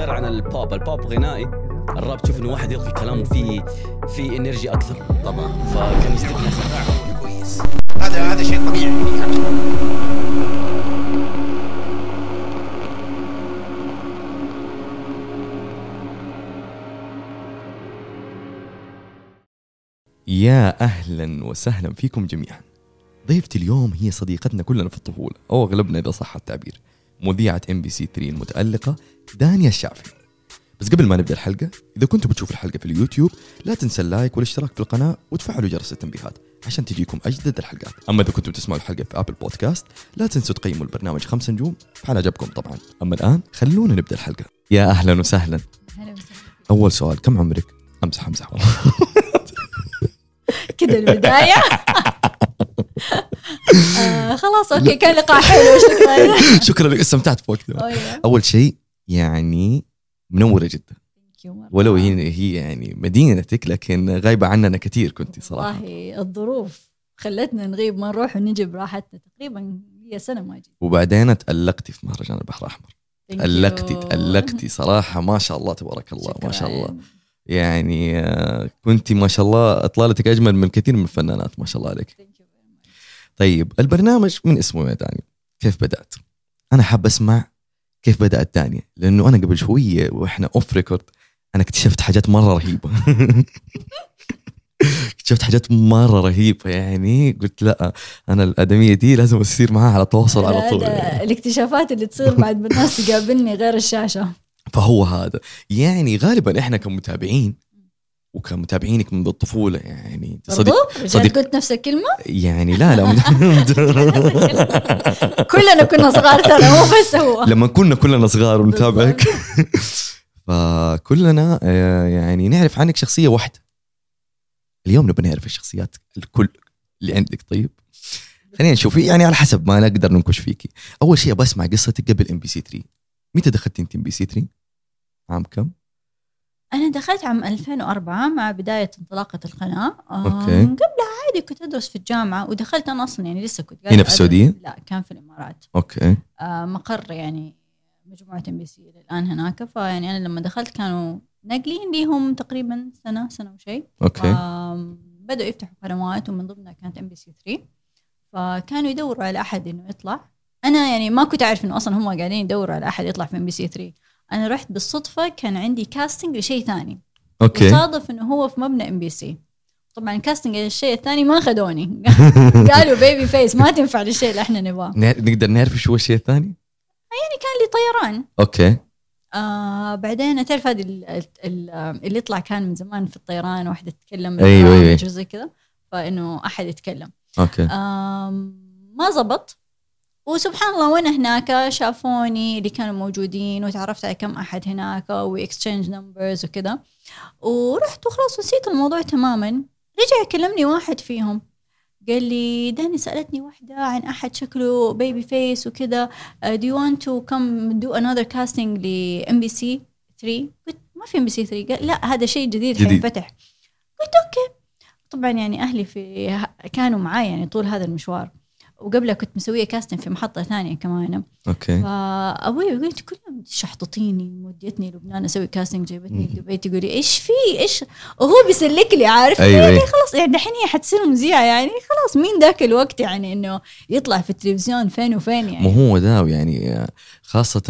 غير عن البوب. البوب غنائي. الراب تشوف إنه واحد يلقي كلامه فيه في energy أكثر. طبعا. فكان يستقبل كويس. هذا هذا شيء طبيعي. يا أهلا وسهلا فيكم جميعا. ضيفتي اليوم هي صديقتنا كلنا في الطفولة أو أغلبنا إذا صح التعبير. مذيعة MBC 3 المتألقة دانيا الشافعي. بس قبل ما نبدأ الحلقة إذا كنتوا بتشوفوا الحلقة في اليوتيوب لا تنسى ال like والاشتراك في القناة وتفعلوا جرس التنبيهات عشان تجيكم أجدد الحلقات. أما إذا كنتوا بتسمعوا الحلقة في Apple Podcast لا تنسوا تقيموا البرنامج خمس نجوم إذا عجبكم طبعا. أما الآن خلونا نبدأ الحلقة. يا أهلا وسهلا. هلا وسهلا. أول سؤال كم عمرك؟ امزح امزح والله كذا البداية. آه خلاص أوكي كان لقاء حلو شكرا. شكرا لك استمتعت بوقتنا أوه، أول شيء يعني منورة جدا. ولو هي هي يعني مدينتك لكن غايبة عننا كثير كنت صراحة. والله الظروف خلتنا نغيب ما نروح ونجي براحتنا. تقريبا هي سنة ما جيت. وبعدين تألقتي في مهرجان البحر الأحمر. You. تألقتي صراحة. ما شاء الله تبارك الله ما شاء. الله. يعني آه، كنت ما شاء الله اطلالتك أجمل من كثير من الفنانات ما شاء الله عليك. طيب البرنامج من اسمه يا داني كيف بدأت؟ أنا حاب أسمع كيف بدأت دانيا لأنه أنا قبل شوية وإحنا off record أنا اكتشفت حاجات مرة رهيبة. اكتشفت حاجات مرة رهيبة يعني قلت لا أنا الأدمية دي لازم أصير معاها على تواصل على طول. يعني. الاكتشافات اللي تصير بعد ما الناس تقابلني غير الشاشة. فهو هذا. يعني غالبا إحنا كمتابعين وكمتابعينك من الطفولة يعني صديق صديق- قلت نفس الكلمة؟ يعني لا لا كلنا كنا صغار ترى مو بس هو. لما كنا كلنا صغار ونتابعك. فكلنا آه، يعني نعرف عنك شخصية واحدة. اليوم نبغى نعرف الشخصيات الكل اللي عندك. طيب خلينا نشوف. يعني على حسب ما نقدر ننكش فيكي. أول شيء أبغى أسمع قصتك قبل MBC 3 متى دخلتي أنت MBC 3 عام كم؟ أنا دخلت عام 2004 مع بداية انطلاقة القناة آم، okay. قبلها عادي كنت أدرس في الجامعة ودخلت أنا أصلا يعني لسه كنت هنا في؟ أدرس- لا كان في الإمارات. okay. آه، مقر يعني مجموعة إم بي سي الآن هناك. فيعني أنا لما دخلت كانوا ناقلين ليهم تقريبا سنة سنة وشيء. okay. بدأوا يفتحوا قنوات ومن ضمنها كانت إم بي سي 3 فكانوا يدوروا على أحد إنه يطلع. أنا يعني ما كنت أعرف إنه أصلا هم قاعدين يدوروا على أحد يطلع في إم بي سي 3 أنا رحت بالصدفة كان عندي casting لشيء ثاني. okay. وصادف إنه هو في مبنى ام بي سي طبعا ال casting الشيء الثاني ما خدوني قالوا baby face ما تنفع للشيء اللي إحنا نبغاه. نقدر نعرف شو الشيء الثاني؟ يعني كان لي طيران. okay. آه بعدين تعرف هذه ال- ال- ال- اللي يطلع كان من زمان في الطيران واحدة تتكلم أيوة. برامج وزي كذا فإنه أحد يتكلم. okay. آم، ما زبط. وسبحان الله وانا هناك؟ شافوني اللي كانوا موجودين وتعرفت على كم أحد هناك و exchange numbers وكذا. ورحت وخلاص نسيت الموضوع تماما. رجع يكلمني واحد فيهم. قال لي داني سألتني واحدة عن أحد شكله baby face وكذا. Do you want to come do another casting ل ام بي سي 3 قلت ما في ام بي سي 3 قال لا هذا شيء جديد, جديد. حينفتح. قلت okay. طبعا يعني أهلي في كانوا معي يعني طول هذا المشوار. وقبلها كنت مسوية casting في محطة ثانية كمان. okay. فأبوي قلت كلهم شحططيني موديتني لبنان أسوي casting جايبتني مم. دبي تقول لي إيش في؟ إيش؟ وهو بيسلك لي عارف؟ أيوة، يعني أيوة. خلاص يعني دحين هي حتصير مذيعة يعني خلاص مين ذاك الوقت يعني إنه يطلع في التلفزيون فين وفين يعني؟ مو هو ده يعني خاصة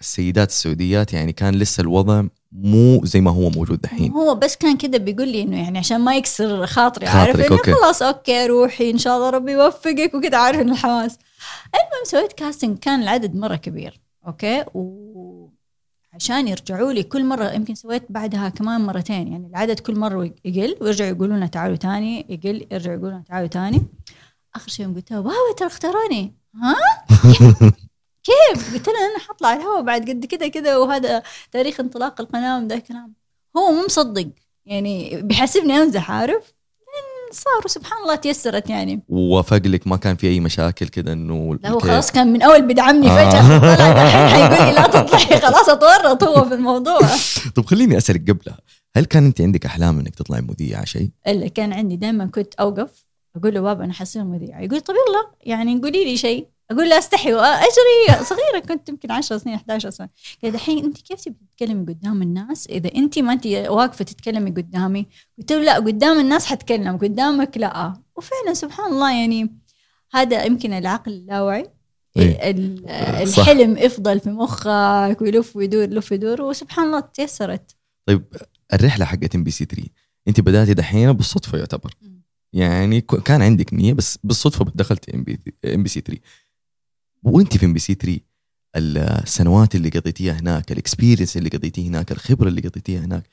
السيدات السعوديات يعني كان لسه الوضع مو زي ما هو موجود دحين هو بس كان كذا بيقول لي إنه يعني عشان ما يكسر خاطري عارف؟ إنه okay. خلاص okay روحي إن شاء الله ربي يوفقك وكذا عارف إن الحماس. المهم سويت casting كان العدد مرة كبير. okay؟ وعشان يرجعوا لي كل مرة يمكن سويت بعدها كمان مرتين. يعني العدد كل مرة يقل ويرجعوا يقولوا لنا تعالوا تاني يقل يرجعوا يقولوا لنا تعالوا تاني. آخر شيء قلت لها wow ترى اختاروني. ها؟ كيف؟ قلت لها أنا حطلع الهواء بعد قد كذا كذا وهذا تاريخ انطلاق القناة ومن ذا الكلام هو مو مصدق يعني بيحسبني امزح عارف؟ صار وسبحان الله تيسرت يعني ووافق لك ما كان في أي مشاكل كده إنه لا هو؟ خلاص كان من أول بيدعمني آه. فجأة طلع حيقول لي لا تطلعي خلاص اتورط هو في الموضوع طب خليني أسألك قبلها هل كان أنت عندك أحلام إنك تطلعي مذيعة شيء؟ إلا كان عندي دائما كنت أوقف أقول له بابا أنا حصير مذيعة يقول طب يلا يعني قولي لي شيء أقول له أستحي أجري صغيرة كنت يمكن 10 سنين 11 سنة. قال دحين أنت كيف تبي تتكلمي قدام الناس؟ إذا أنت ما أنت واقفة تتكلمي قدامي. قلت له لا قدام الناس حتكلم قدامك لا. وفعلا سبحان الله يعني هذا يمكن العقل اللاواعي إيه. صح. الحلم يفضل في مخك ويلف ويدور يلف ويدور وسبحان الله تيسرت. طيب الرحلة حقت ام بي سي 3 أنت بدأتي دحين بالصدفة يعتبر. يعني كان عندك نية بس بالصدفة دخلت ام بي ام بي سي 3 وانت في ام بي سي 3 السنوات اللي قضيتيها هناك ال experience اللي قضيتيه هناك الخبرة اللي قضيتيها هناك.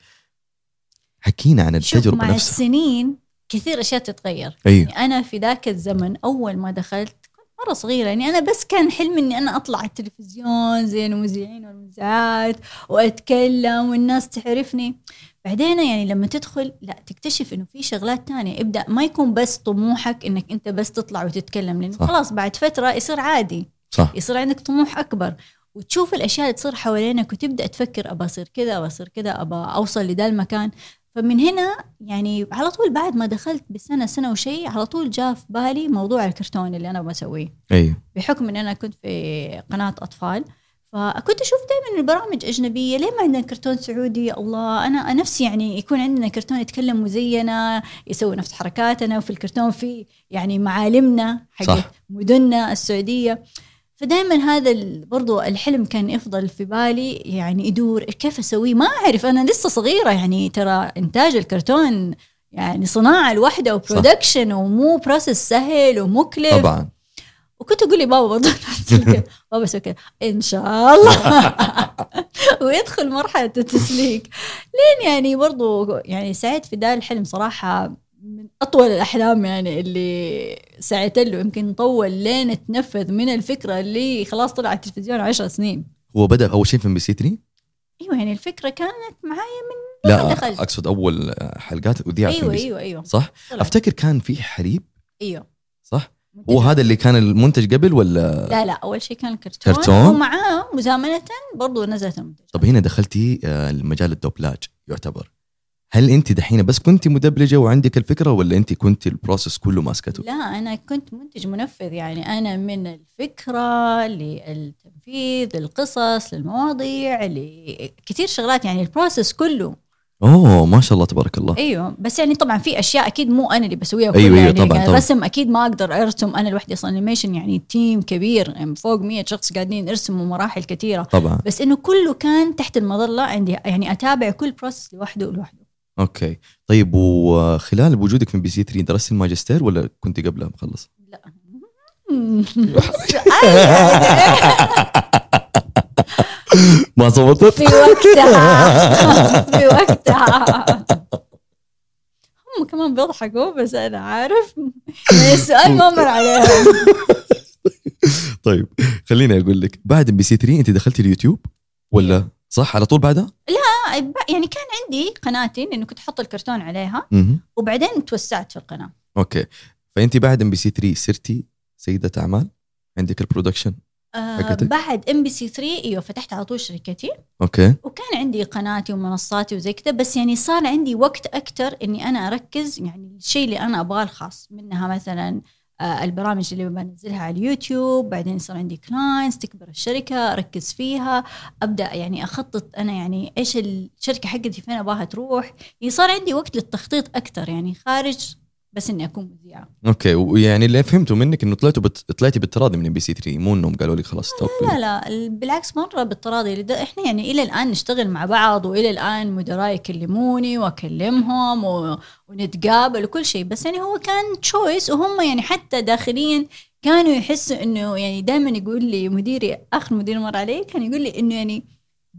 حكينا عن التجربة مع نفسها. السنين كثير أشياء تتغير. أيوه. يعني أنا في ذاك الزمن أول ما دخلت كنت مرة صغيرة. يعني أنا بس كان حلمي إني أنا أطلع على التلفزيون زي المذيعين والمذيعات وأتكلم والناس تعرفني. بعدين يعني لما تدخل لا تكتشف إنه في شغلات تانية. ابدأ ما يكون بس طموحك إنك أنت بس تطلع وتتكلم لأنه. خلاص بعد فترة يصير عادي. صح. يصير عندك طموح أكبر. وتشوف الأشياء اللي تصير حوالينك وتبدأ تفكر ابى أصير كذا ابى أصير كذا ابى أوصل لذا المكان. فمن هنا يعني على طول بعد ما دخلت بسنة سنة وشيء على طول جاء في بالي موضوع الكرتون اللي أنا بسويه أيوه بحكم إن أنا كنت في قناة أطفال. فكنت أشوف دائما البرامج أجنبية. ليه ما عندنا كرتون سعودي؟ الله أنا نفسي يعني يكون عندنا كرتون يتكلم زينا يسوي نفس حركاتنا وفي الكرتون في يعني معالمنا. حقت مدننا السعودية. فدائما هذا برضو الحلم كان يفضل في بالي يعني يدور كيف أسويه؟ ما أعرف أنا لسه صغيرة يعني ترى إنتاج الكرتون يعني صناعة لوحدة و production ومو process سهل ومكلف طبعا. وكنت أقول لبابا برضه. بابا يسوي كذا إن شاء الله. ويدخل مرحلة التسليك. لين يعني برضه يعني سعيت في ده الحلم صراحة. من أطول الأحلام يعني اللي سعيت له يمكن طول لين تنفذ من الفكرة اللي خلاص طلع على التلفزيون عشر سنين. هو بدأ أول شيء في ام بي سي 3 أيوه يعني الفكرة كانت معايا من لا دخلت. أقصد أول حلقات اذيعت أيوه. أيوه أيوه. صح؟ طلعت. أفتكر كان في حليب أيوه. صح؟ هو هذا اللي كان المنتج قبل ولا؟ لا لا أول شيء كان الكرتون. كرتون؟ ومعاه مزامنة برضو نزلت المنتج. طب هنا دخلتي آه، المجال الدوبلاج يعتبر. هل انت دحين بس كنت مدبلجة وعندك الفكرة ولا انت كنت ال process كله ماسكته؟ لا أنا كنت منتج منفذ يعني أنا من الفكرة للتنفيذ للقصص للمواضيع لكثير شغلات يعني ال process كله. أوه ما شاء الله تبارك الله. أيوه بس يعني طبعا في أشياء أكيد مو أنا اللي بسويها أيوة، كلها أيوة، يعني طبعاً، يعني طبعاً. رسم أكيد ما أقدر أرسم أنا لوحدي أصلا. animation يعني team كبير يعني فوق 100 شخص قاعدين يرسموا مراحل كثيرة. طبعا. بس إنه كله كان تحت المظلة عندي يعني أتابع كل process لوحده لوحده. okay. طيب وخلال وجودك في بي سي 3 درست الماجستير ولا كنت قبلها مخلص؟ لا. ما زبطت؟ في وقتها. في وقتها. هم كمان بيضحكوا بس أنا عارف. يعني السؤال ما مر عليهم. طيب خليني أقول لك بعد بي سي 3 أنت دخلتي اليوتيوب ولا؟ صح؟ على طول بعدها؟ يعني كان عندي قناتي لأنه كنت أحط الكرتون عليها. وبعدين توسعت في القناة. okay. فانت بعد إم بي سي 3 صرتي سيدة أعمال؟ عندك ال production آه؟ بعد إم بي سي 3 إيوه فتحت على طول شركتي. okay. وكان عندي قناتي ومنصاتي وزي كذا بس يعني صار عندي وقت أكثر إني أنا أركز يعني الشيء اللي أنا أبغاه الخاص منها مثلا آه، البرامج اللي بنزلها على اليوتيوب بعدين يصير عندي clients تكبر الشركة أركز فيها أبدأ يعني أخطط أنا يعني إيش الشركة حقتي فين أبغاها تروح؟ يعني صار عندي وقت للتخطيط أكثر يعني خارج بس إني أكون مذيعة. أوكي ويعني اللي فهمته منك إنه طلعتوا بت... طلعتي بالتراضي من إم بي سي 3 مو إنهم قالوا لي خلاص stop لا لا ال- بالعكس مره بالتراضي إحنا يعني إلى الآن نشتغل مع بعض وإلى الآن مدراي يكلموني وأكلمهم و... ونتقابل وكل شيء بس يعني هو كان choice وهم يعني حتى داخليا كانوا يحسوا إنه يعني دائما يقول لي مديري آخر مدير مر علي كان يقول لي إنه يعني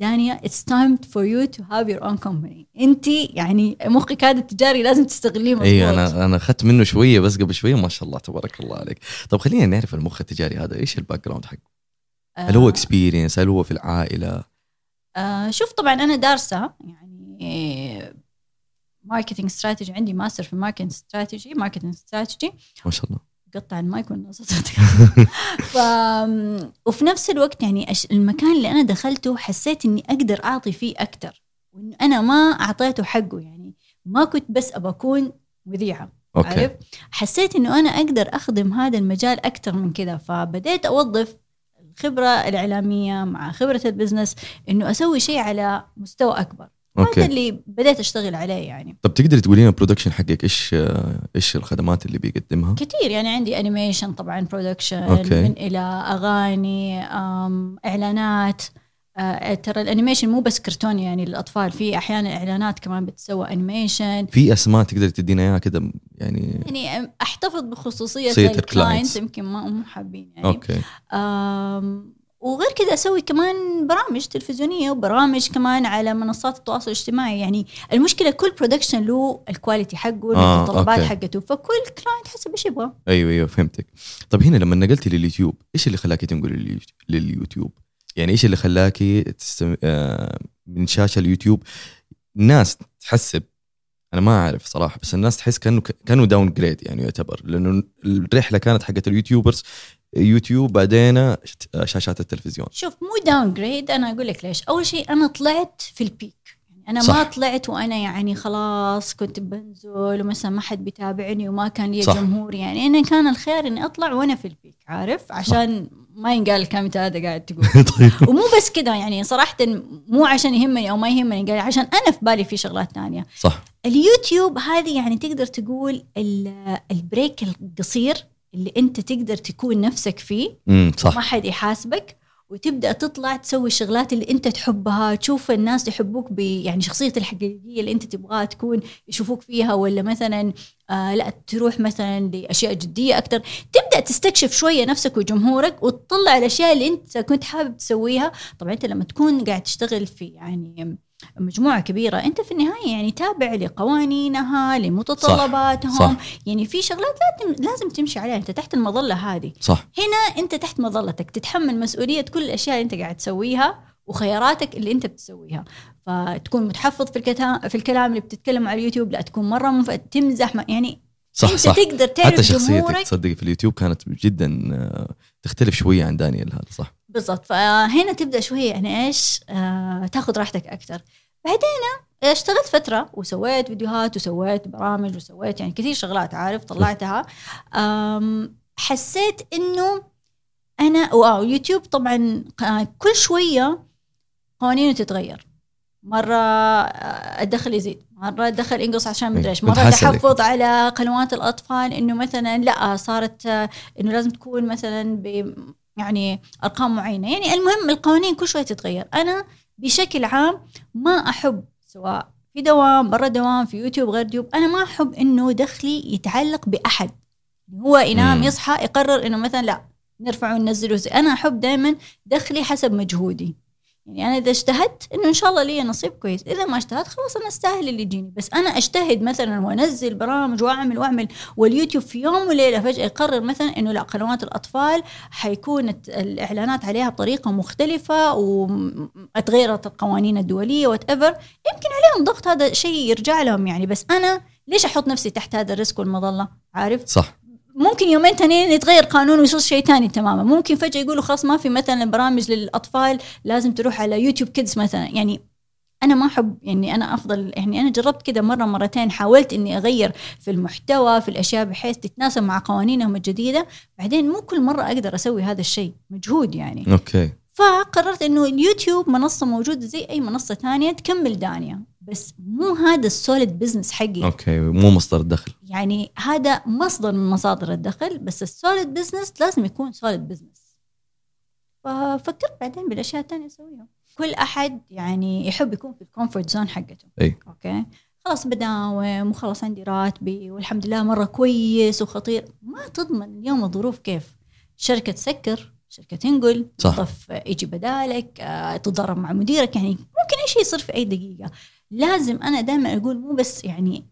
دانيا it's time for you to have your own company. انت يعني مخك هذا التجاري لازم تستغليه مظبوط أيوه أنا أنا أخذت منه شوية بس قبل شوية ما شاء الله تبارك الله عليك. طب خلينا نعرف المخ التجاري هذا إيش ال background حقه؟ هل هو experience هل هو في العائلة؟ آه شوف طبعا أنا دارسة يعني marketing strategy عندي ماستر في marketing strategy marketing strategy ما شاء الله. قطع المايك والناس ف وفي نفس الوقت يعني أش- المكان اللي أنا دخلته حسيت إني أقدر أعطي فيه أكثر وإنه أنا ما أعطيته حقه يعني. ما كنت بس أبى أكون مذيعه okay. عارف؟ حسيت إنه أنا أقدر أخدم هذا المجال أكثر من كذا. فبديت أوظف الخبرة الإعلامية مع خبرة ال business إنه أسوي شيء على مستوى أكبر. هذا okay اللي بديت أشتغل عليه يعني طب تقدري تقولي لنا ال production حقك إيش إيش الخدمات اللي بيقدمها؟ كثير يعني عندي animation طبعا production. من إلى أغاني إعلانات آه، ترى ال animation مو بس كرتون يعني للأطفال في أحيانا إعلانات كمان بتسوى animation في أسماء تقدري تدينا إياها كده يعني يعني أحتفظ بخصوصية خصوصية ال client ال clients. يمكن ما هم حابين يعني okay وغير كذا أسوي كمان برامج تلفزيونية وبرامج كمان على منصات التواصل الاجتماعي. يعني المشكلة كل production له ال quality حقه آه، المتطلبات okay. حقته. فكل client حسب إيش يبغى. أيوه أيوه فهمتك. طب هنا لما نقلتي لليوتيوب إيش اللي خلاكي تنقلي لليوت- لليوتيوب؟ يعني إيش اللي خلاكي تستم... آه من شاشة اليوتيوب؟ ناس تحسب. أنا ما أعرف صراحة بس الناس تحس كأنه كانوا downgrade يعني يعتبر. لأنه الرحلة كانت حقت ال YouTubers يوتيوب بعدين شاشات التلفزيون. شوف مو downgrade أنا أقول لك ليش. أول شيء أنا طلعت في ال peak يعني أنا صح. ما طلعت وأنا يعني خلاص كنت بنزل ومثلا ما حد بيتابعني وما كان لي صح. جمهور. يعني أنا كان الخير إني أطلع وأنا في ال peak عارف؟ عشان ما ينقال أنت هذا قاعد تقول. طيب. ومو بس كده يعني صراحة مو عشان يهمني أو ما يهمني قال عشان أنا في بالي في شغلات تانية صح. اليوتيوب هذه يعني تقدر تقول ال- ال break القصير اللي أنت تقدر تكون نفسك فيه امم صح. ما حد يحاسبك وتبدأ تطلع تسوي الشغلات اللي أنت تحبها تشوف الناس يحبوك ب يعني شخصيتك الحقيقية اللي أنت تبغاها تكون يشوفوك فيها ولا مثلا آه لا تروح مثلا لأشياء جدية أكثر تبدأ تستكشف شوية نفسك وجمهورك وتطلع الأشياء اللي أنت كنت حابب تسويها. طبعا أنت لما تكون قاعد تشتغل في يعني مجموعة كبيرة. أنت في النهاية يعني تابع لقوانينها لمتطلباتهم. صح. يعني في شغلات لازم لازم تمشي عليها. أنت تحت المظلة هذه. صح. هنا أنت تحت مظلتك. تتحمل مسؤولية كل الأشياء اللي أنت قاعد تسويها وخياراتك اللي أنت بتسويها. فتكون متحفظ في الكلام في الكلام اللي بتتكلم على اليوتيوب. لا تكون مرة منف... تمزح يعني صح أنت صح. تقدر تعرف حتى شخصيتك جمهورك. تصدقي في اليوتيوب كانت جدا آه، تختلف شوية عن دانيال هذا صح. بالضبط. فهنا تبدأ شوية يعني إيش آه تاخذ راحتك أكثر. بعدين اشتغلت فترة وسويت فيديوهات وسويت برامج وسويت يعني كثير شغلات عارف طلعتها. حسيت إنه أنا واو يوتيوب طبعا كل شوية قوانينه تتغير. مرة آه، الدخل يزيد. مرة الدخل ينقص عشان مدري إيش. مرة. تحفظ على قنوات الأطفال إنه مثلا لا صارت آه، إنه لازم تكون مثلا ب يعني أرقام معينة. يعني المهم القوانين كل شوية تتغير. أنا بشكل عام ما أحب سواء في دوام برا دوام في يوتيوب غير يوتيوب أنا ما أحب إنه دخلي يتعلق بأحد. هو ينام مم. يصحى يقرر إنه مثلا لا نرفع وننزله. أنا أحب دائما دخلي حسب مجهودي. يعني أنا إذا اجتهدت إنه إن شاء الله لي نصيب كويس. إذا ما اجتهدت خلاص أنا أستاهل اللي يجيني. بس أنا أجتهد مثلا وأنزل برامج وأعمل وأعمل واليوتيوب في يوم وليلة فجأة يقرر مثلا إنه لا قنوات الأطفال حيكون الإعلانات عليها بطريقة مختلفة وتغيرت القوانين الدولية whatever يمكن عليهم ضغط هذا شيء يرجع لهم يعني. بس أنا ليش أحط نفسي تحت هذا ال risk والمظلة؟ عارف؟ صح. ممكن يومين تانيين يتغير قانون ويصير شيء تاني تماما. ممكن فجأة يقولوا خلاص ما في مثلا برامج للأطفال لازم تروح على يوتيوب كيدز مثلا. يعني أنا ما أحب يعني أنا أفضل يعني أنا جربت كده مرة مرتين حاولت إني أغير في المحتوى في الأشياء بحيث تتناسب مع قوانينهم الجديدة. بعدين مو كل مرة أقدر أسوي هذا الشيء مجهود يعني. okay. فقررت إنه اليوتيوب منصة موجودة زي أي منصة تانية تكمل دانيا. بس مو هذا ال solid business حقي. okay مو مصدر الدخل. يعني هذا مصدر من مصادر الدخل بس ال solid business لازم يكون solid business. ففكرت بعدين بالأشياء الثانية أسويها. كل أحد يعني يحب يكون في ال comfort zone حقته. أي. okay؟ خلاص بداوم وخلاص عندي راتبي والحمد لله مرة كويس وخطير. ما تضمن اليوم الظروف كيف. شركة تسكر شركة تنقل صح. يجي بدالك آه، تتضارب مع مديرك يعني ممكن أي شيء يصير في أي دقيقة. لازم أنا دائما أقول مو بس يعني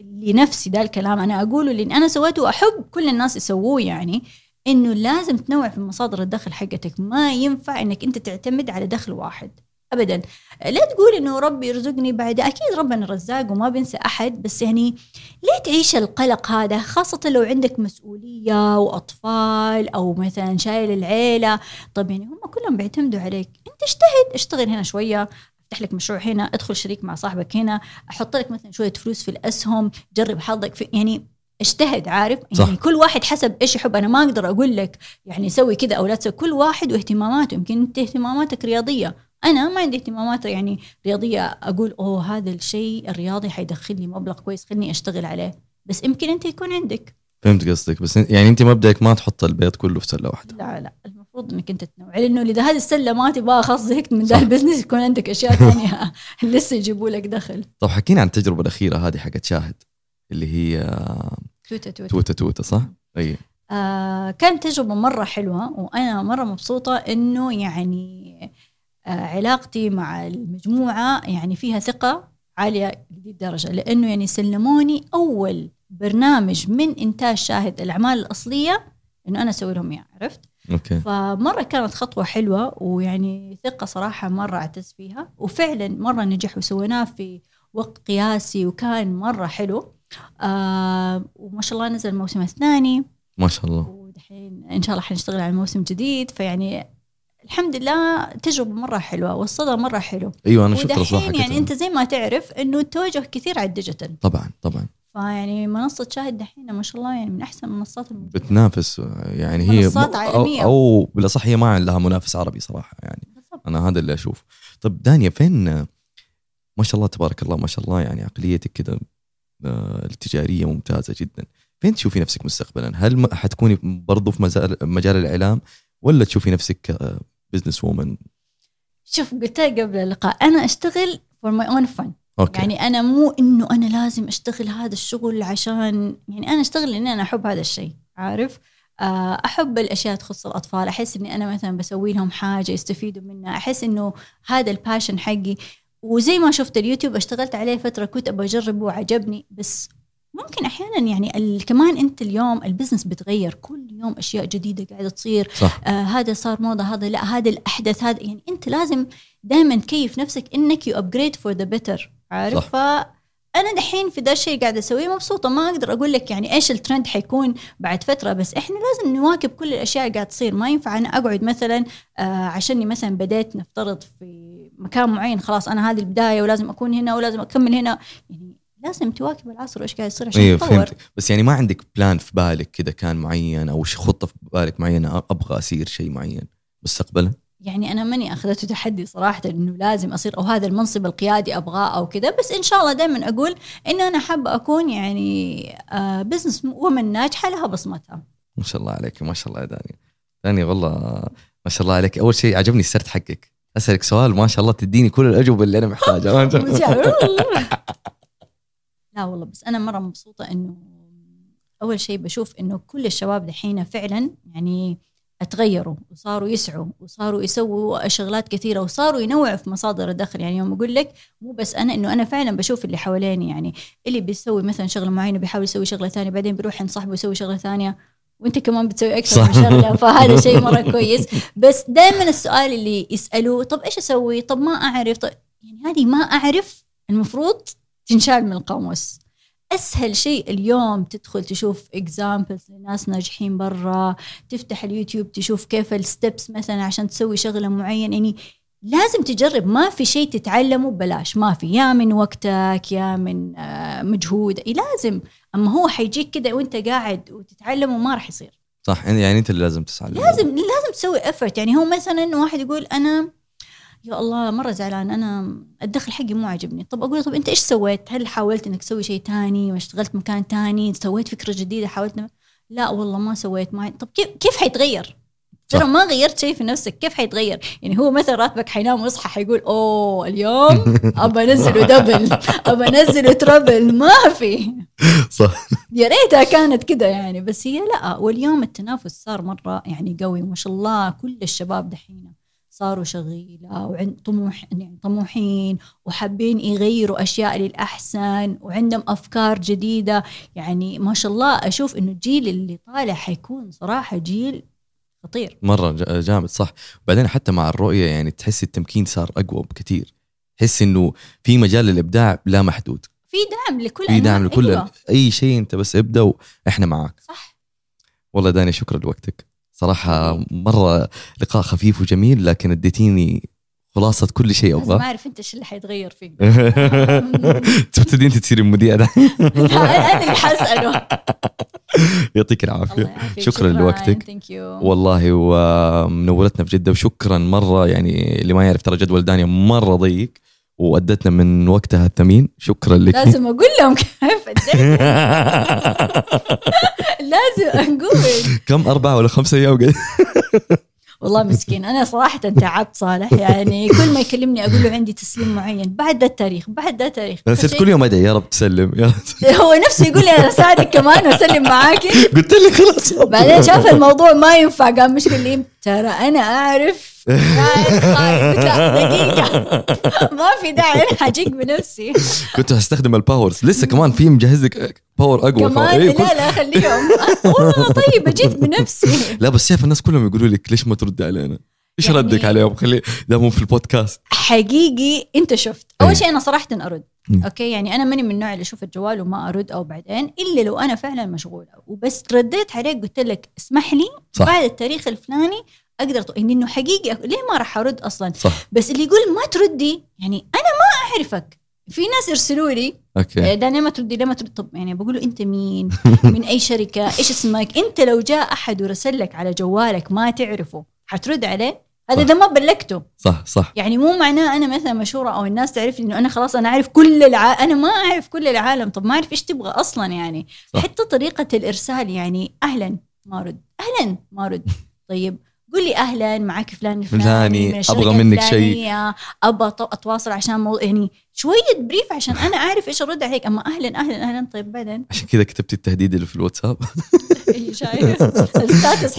لنفسي ده الكلام أنا أقوله لأن أنا سويته وأحب كل الناس يسووه يعني إنه لازم تنوع في مصادر الدخل حقتك. ما ينفع إنك أنت تعتمد على دخل واحد ابدا. لا تقول إنه ربي يرزقني بعد أكيد ربنا رزاق وما بينسى أحد بس يعني ليه تعيش القلق هذا؟ خاصة لو عندك مسؤولية وأطفال أو مثلا شايل العيلة. طب يعني هم كلهم بيعتمدوا عليك. أنت اجتهد اشتغل هنا شوية. أفتح لك مشروع هنا أدخل شريك مع صاحبك هنا أحط لك مثلا شوية فلوس في الأسهم جرب حظك في يعني اجتهد عارف؟ صح. يعني كل واحد حسب إيش يحب. أنا ما أقدر أقول لك يعني سوي كذا أو لا تسوي. كل واحد واهتماماته. يمكن أنت اهتماماتك رياضية. أنا ما عندي اهتمامات يعني رياضية أقول أوه هذا الشيء الرياضي حيدخل لي مبلغ كويس خلني أشتغل عليه. بس يمكن أنت يكون عندك. فهمت قصدك. بس يعني أنت مبدأك ما تحط البيض كله في سلة واحدة. لا لا المفروض إنك أنت تنوع لأنه إذا هذه السلة ما تبغاها خلاص زهقت من ذا. ال business يكون عندك أشياء ثانية لسه يجيبوا لك دخل طب حكينا عن التجربة الأخيرة هذه حقت شاهد اللي هي تويتر تويتر توته توته صح؟ أي آه كانت تجربة مرة حلوة وأنا مرة مبسوطة إنه يعني آه علاقتي مع المجموعة يعني فيها ثقة عالية لهذه الدرجة لأنه يعني سلموني أول برنامج من إنتاج شاهد الأعمال الأصلية إنه أنا أسوي لهم إياه عرفت؟ okay. فمرة كانت خطوة حلوة ويعني ثقة صراحة مرة أعتز فيها. وفعلا مرة نجح وسويناه في وقت قياسي وكان مرة حلو. آه وما شاء الله نزل الموسم الثاني. ما شاء الله. ودحين إن شاء الله حنشتغل على موسم جديد. فيعني الحمد لله تجربة مرة حلوة والصدى مرة حلو. أيوه أنا شفت الصراحه يعني أنت زي ما تعرف إنه التوجه كثير على ال digital. طبعا طبعا. فيعني منصة شاهد دحين ما شاء الله يعني من أحسن المنصات الموجودة. بتنافس يعني هي منصات أو, عالمية. أو بالأصح هي ما لها منافس عربي صراحة يعني بالضبط. أنا هذا اللي أشوف طب دانيا فين ما شاء الله تبارك الله ما شاء الله يعني عقليتك كذا آه، التجارية ممتازة جدا فين تشوفي نفسك مستقبلا هل حتكوني برضو في مجال مجال الإعلام ولا تشوفي نفسك business woman شوف قلت قبل اللقاء أنا أشتغل for my own fun okay. يعني أنا مو إنه أنا لازم أشتغل هذا الشغل عشان يعني أنا أشتغل لاني أنا أحب هذا الشيء عارف؟ آه، أحب الأشياء تخص الأطفال أحس إني أنا مثلا بسوي لهم حاجة يستفيدوا منها أحس إنه هذا ال passion حقي. وزي ما شفت اليوتيوب اشتغلت عليه فترة كنت أبغى أجربه وعجبني بس ممكن أحيانا يعني كمان أنت اليوم ال business بتغير كل يوم أشياء جديدة قاعدة تصير. صح. آه هذا صار موضة هذا لا هذا الأحدث هذا يعني أنت لازم دائما تكيف نفسك إنك you upgrade for the better عارف؟ صح. فأنا دحين في ذا الشيء قاعدة أسويه مبسوطة. ما أقدر أقول لك يعني إيش الترند حيكون بعد فترة بس إحنا لازم نواكب كل الأشياء اللي قاعدة تصير. ما ينفع أنا أقعد مثلا آه عشاني مثلا بديت نفترض في مكان معين خلاص أنا هذه البداية ولازم أكون هنا ولازم أكمل هنا. يعني لازم تواكب العصر وإيش قاعد يصير عشان أيوه فهمت. بس يعني ما عندك plan في بالك كذا كان معين أو خطة في بالك معينة أبغى اصير شيء معين مستقبلا؟ يعني أنا ماني أخذته تحدي صراحة إنه لازم أصير أو هذا المنصب القيادي أبغاه أو كذا بس إن شاء الله دائما أقول انه أنا حابة أكون يعني آه بزنس ومن ناجحة لها بصمتها. ما شاء الله عليك ما شاء الله يا دانيا دانيا والله ما شاء الله عليك. أول شيء عجبني السرد حقك. أسألك سؤال ما شاء الله تديني كل الأجوبة اللي أنا محتاجها. لا والله بس أنا مرة مبسوطة إنه أول شيء بشوف إنه كل الشباب دحين فعلا يعني أتغيروا وصاروا يسعوا وصاروا يسووا شغلات كثيرة وصاروا ينوعوا في مصادر الدخل. يعني يوم أقول لك مو بس أنا إنه أنا فعلا بشوف اللي حواليني. يعني اللي بيسوي مثلا شغلة معينة بيحاول يسوي شغلة ثانية بعدين بيروح عند صاحبه يسوي شغلة ثانية. وأنت كمان بتسوي أكثر من. شغلة فهذا شيء مرة كويس. بس دائما السؤال اللي يسألوه طب إيش أسوي؟ طب ما أعرف. طب يعني هذه ما أعرف المفروض تنشال من القاموس. أسهل شيء اليوم تدخل تشوف اكزامبلز لناس ناجحين برا تفتح اليوتيوب تشوف كيف الستبس مثلا عشان تسوي شغلة معين يعني لازم تجرب ما في شيء تتعلمه ببلاش. ما في يا من وقتك يا من آه، مجهود. لازم. أما هو حيجيك كده وأنت قاعد وتتعلمه ما راح يصير. صح يعني أنت اللي لازم تسعى. لازم لازم تسوي افرت يعني هو مثلا واحد يقول أنا يا الله مرة زعلان. أنا الدخل حقي مو عاجبني. طب أقول طب أنت إيش سويت؟ هل حاولت إنك تسوي شيء تاني؟ واشتغلت مكان تاني؟ سويت فكرة جديدة؟ حاولت لا والله ما سويت ما طب كيف كيف حيتغير؟ ترى. ما غيرت شيء في نفسك. كيف حيتغير؟ يعني هو مثلا راتبك حينام ويصحى حيقول أوه اليوم أبى أنزله دبل أبى أنزله تربل ما في. صح. يا ريتها كانت كده يعني. بس هي لا واليوم التنافس صار مرة يعني قوي. وما شاء الله كل الشباب دحين صاروا شغيلة وعند طموح يعني طموحين وحابين يغيروا أشياء للأحسن وعندهم أفكار جديدة. يعني ما شاء الله أشوف إنه الجيل اللي طالع حيكون صراحة جيل خطير. مرة ج- جامد صح. وبعدين حتى مع الرؤية يعني تحس التمكين صار أقوى بكثير. تحس إنه في مجال للإبداع لا محدود. في دعم لكل في دعم لكل أيوة. أي شيء أنت بس ابدأ وإحنا معاك. صح. والله داني شكرا لوقتك. صراحة مرة لقاء خفيف وجميل لكن اديتيني خلاصة كل شيء أبغاه. أعرف أنت إيش اللي حيتغير فيك. تبتدي انت تصيري مذيعه لا، أنا اللي حسأله. يعطيك العافية. شكرا لوقتك. والله ومنورتنا في جدة وشكرا مرة يعني اللي ما يعرف ترى جدول دانيا مرة ضيق. وادتنا من وقتها الثمين. شكرا لك. لازم أقول لهم كيف. لازم أقول. كم؟ أربعة ولا خمسة أيام والله مسكين. أنا صراحة تعبت صالح. يعني كل ما يكلمني أقول له عندي تسليم معين. بعد ده التاريخ بعد ده التاريخ. أنا صرت كل يوم أدعي يا رب تسلم. يا رب. هو نفسه يقول لي أنا اساعدك كمان وأسلم معاكي قلت لك خلاص. بعدين شاف الموضوع ما ينفع قام مش لي ترى أنا أعرف له دقيقة. ما في داعي أنا حاجيك بنفسي. كنت هستخدم ال powers لسه كمان في مجهز لك power اقوى كمان؟ إيه، لا لا خليهم. والله طيب جيت بنفسي. لا بس شايف الناس كلهم يقولوا لك ليش ما ترد علينا؟ إيش يعني- ردك عليهم؟ خلي ده مو في البودكاست. حقيقي أنت شفت. أول شيء أنا صراحة أرد مم. okay؟ يعني أنا ماني من النوع اللي أشوف الجوال وما أرد أو بعدين إلا لو أنا فعلا مشغولة. وبس رديت عليك قلت لك اسمح لي صح. بعد التاريخ الفلاني أقدر أط- إنه حقيقي ليه ما راح أرد أصلا؟ صح. بس اللي يقول ما تردي يعني أنا ما أعرفك. في ناس يرسلوا لي أوكي. إيه، دانيا ما تردي ليه ما تردي؟ طب يعني بقول له أنت مين؟ من أي شركة؟ إيش اسمك؟ أنت لو جاء أحد ورسل لك على جوالك ما تعرفه حترد عليه؟ هذا. ده ما بلغته. صح صح. يعني مو معناه أنا مثلا مشهورة أو الناس تعرف إنه أنا خلاص أنا أعرف كل الع... أنا ما أعرف كل العالم. طب ما أعرف إيش تبغى أصلا يعني. صح. حتى طريقة الإرسال يعني أهلا ما رد أهلا ما رد طيب قول لي أهلا معك فلان الفلاني من أبغى منك شيء. أبغى أتواصل عشان مو... يعني شوية brief عشان أنا أعرف إيش أرد عليك أما أهلا أهلا أهلا طيب بعدين عشان كذا كتبت التهديد اللي في الواتساب.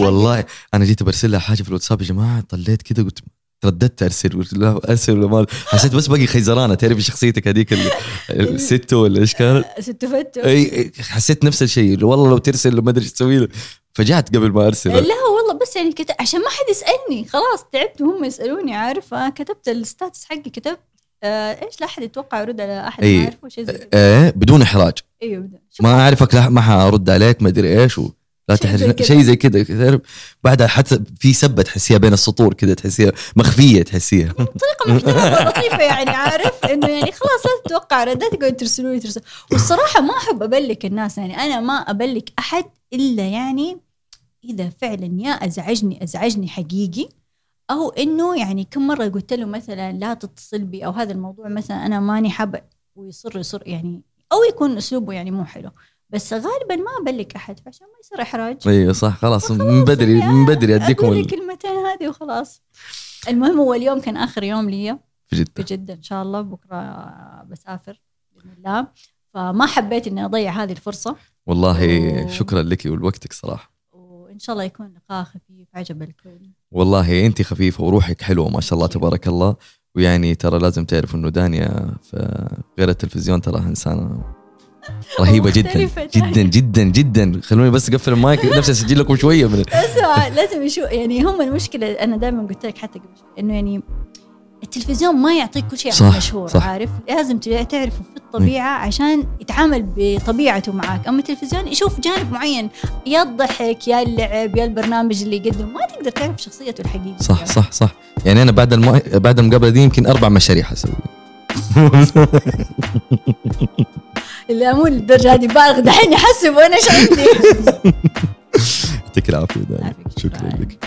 والله أنا جيت برسل لها حاجة في الواتساب يا جماعة طليت كذا قلت ترددت ارسل قلت لا أرسل ولا ما حسيت بس باقي خيزرانة. تعرفي شخصيتك هذيك ال- الست ولا إيش كانت؟ ست فتو إي حسيت نفس الشيء. والله لو ترسل ما أدري إيش تسوي له. فجعت قبل ما ارسل لا والله بس يعني كتب عشان ما حد يسألني. خلاص تعبت وهم يسألوني عارفة. كتبت ال status حقي كتبت آه إيش لا أحد يتوقع يرد على أحد أي. ما اعرفه شيء زي كذا إيه بدون إحراج. أيوه بدأ. شوف، ما أعرفك لا ما حأرد عليك ما أدري إيش و... لا شيء زي كذا. شيء زي كذا تعرف بعدها حتى في سبة تحسيها بين السطور كذا تحسيها مخفية تحسيها. طريقه محترمة لطيفه يعني عارف؟ إنه يعني خلاص لا تتوقع ردات تقعد ترسلوا لي ترسل والصراحة ما أحب أبلك الناس يعني أنا ما أبلك أحد إلا يعني إذا فعلا يا أزعجني أزعجني حقيقي أو إنه يعني كم مرة قلت له مثلا لا تتصل بي أو هذا الموضوع مثلا أنا ماني حابة ويصر يصر يعني أو يكون أسلوبه يعني مو حلو. بس غالبا ما أبلك أحد عشان ما يصير إحراج. أيوه صح خلاص من بدري يعني من بدري أديكم أقول ال... الكلمتين هذه وخلاص. المهم هو اليوم كان آخر يوم لي في في جدة جدة إن شاء الله بكرة بسافر بإذن الله. فما حبيت إني أضيع هذه الفرصة. والله أوه. شكرا لك ولوقتك صراحة. وإن شاء الله يكون لقاء خفيف عجب الكل. والله أنت خفيفة وروحك حلوة ما شاء الله تبارك الله. ويعني ترى لازم تعرف إنه دانيا في غير التلفزيون تراها إنسانة رهيبة جدا جدا جدا جدا. خلوني بس أقفل المايك نفسي اسجل لكم شوية من اسمع لازم يشوف يعني هم المشكلة أنا دائما قلت لك حتى قبل إنه يعني التلفزيون ما يعطيك كل شيء صح، عن مشهور صح. عارف؟ لازم تعرفه في الطبيعة عشان يتعامل بطبيعته معك أما التلفزيون يشوف جانب معين يا الضحك يا اللعب يا البرنامج اللي يقدم ما تقدر تعرف شخصيته الحقيقية. صح صح صح. يعني أنا بعد الم... بعد المقابله دي يمكن أربع مشاريع حسوي لا مو للدرجة هذه بالغ دحين يحسب وأنا إيش عندي؟ يعطيك العافية شكراً. لك.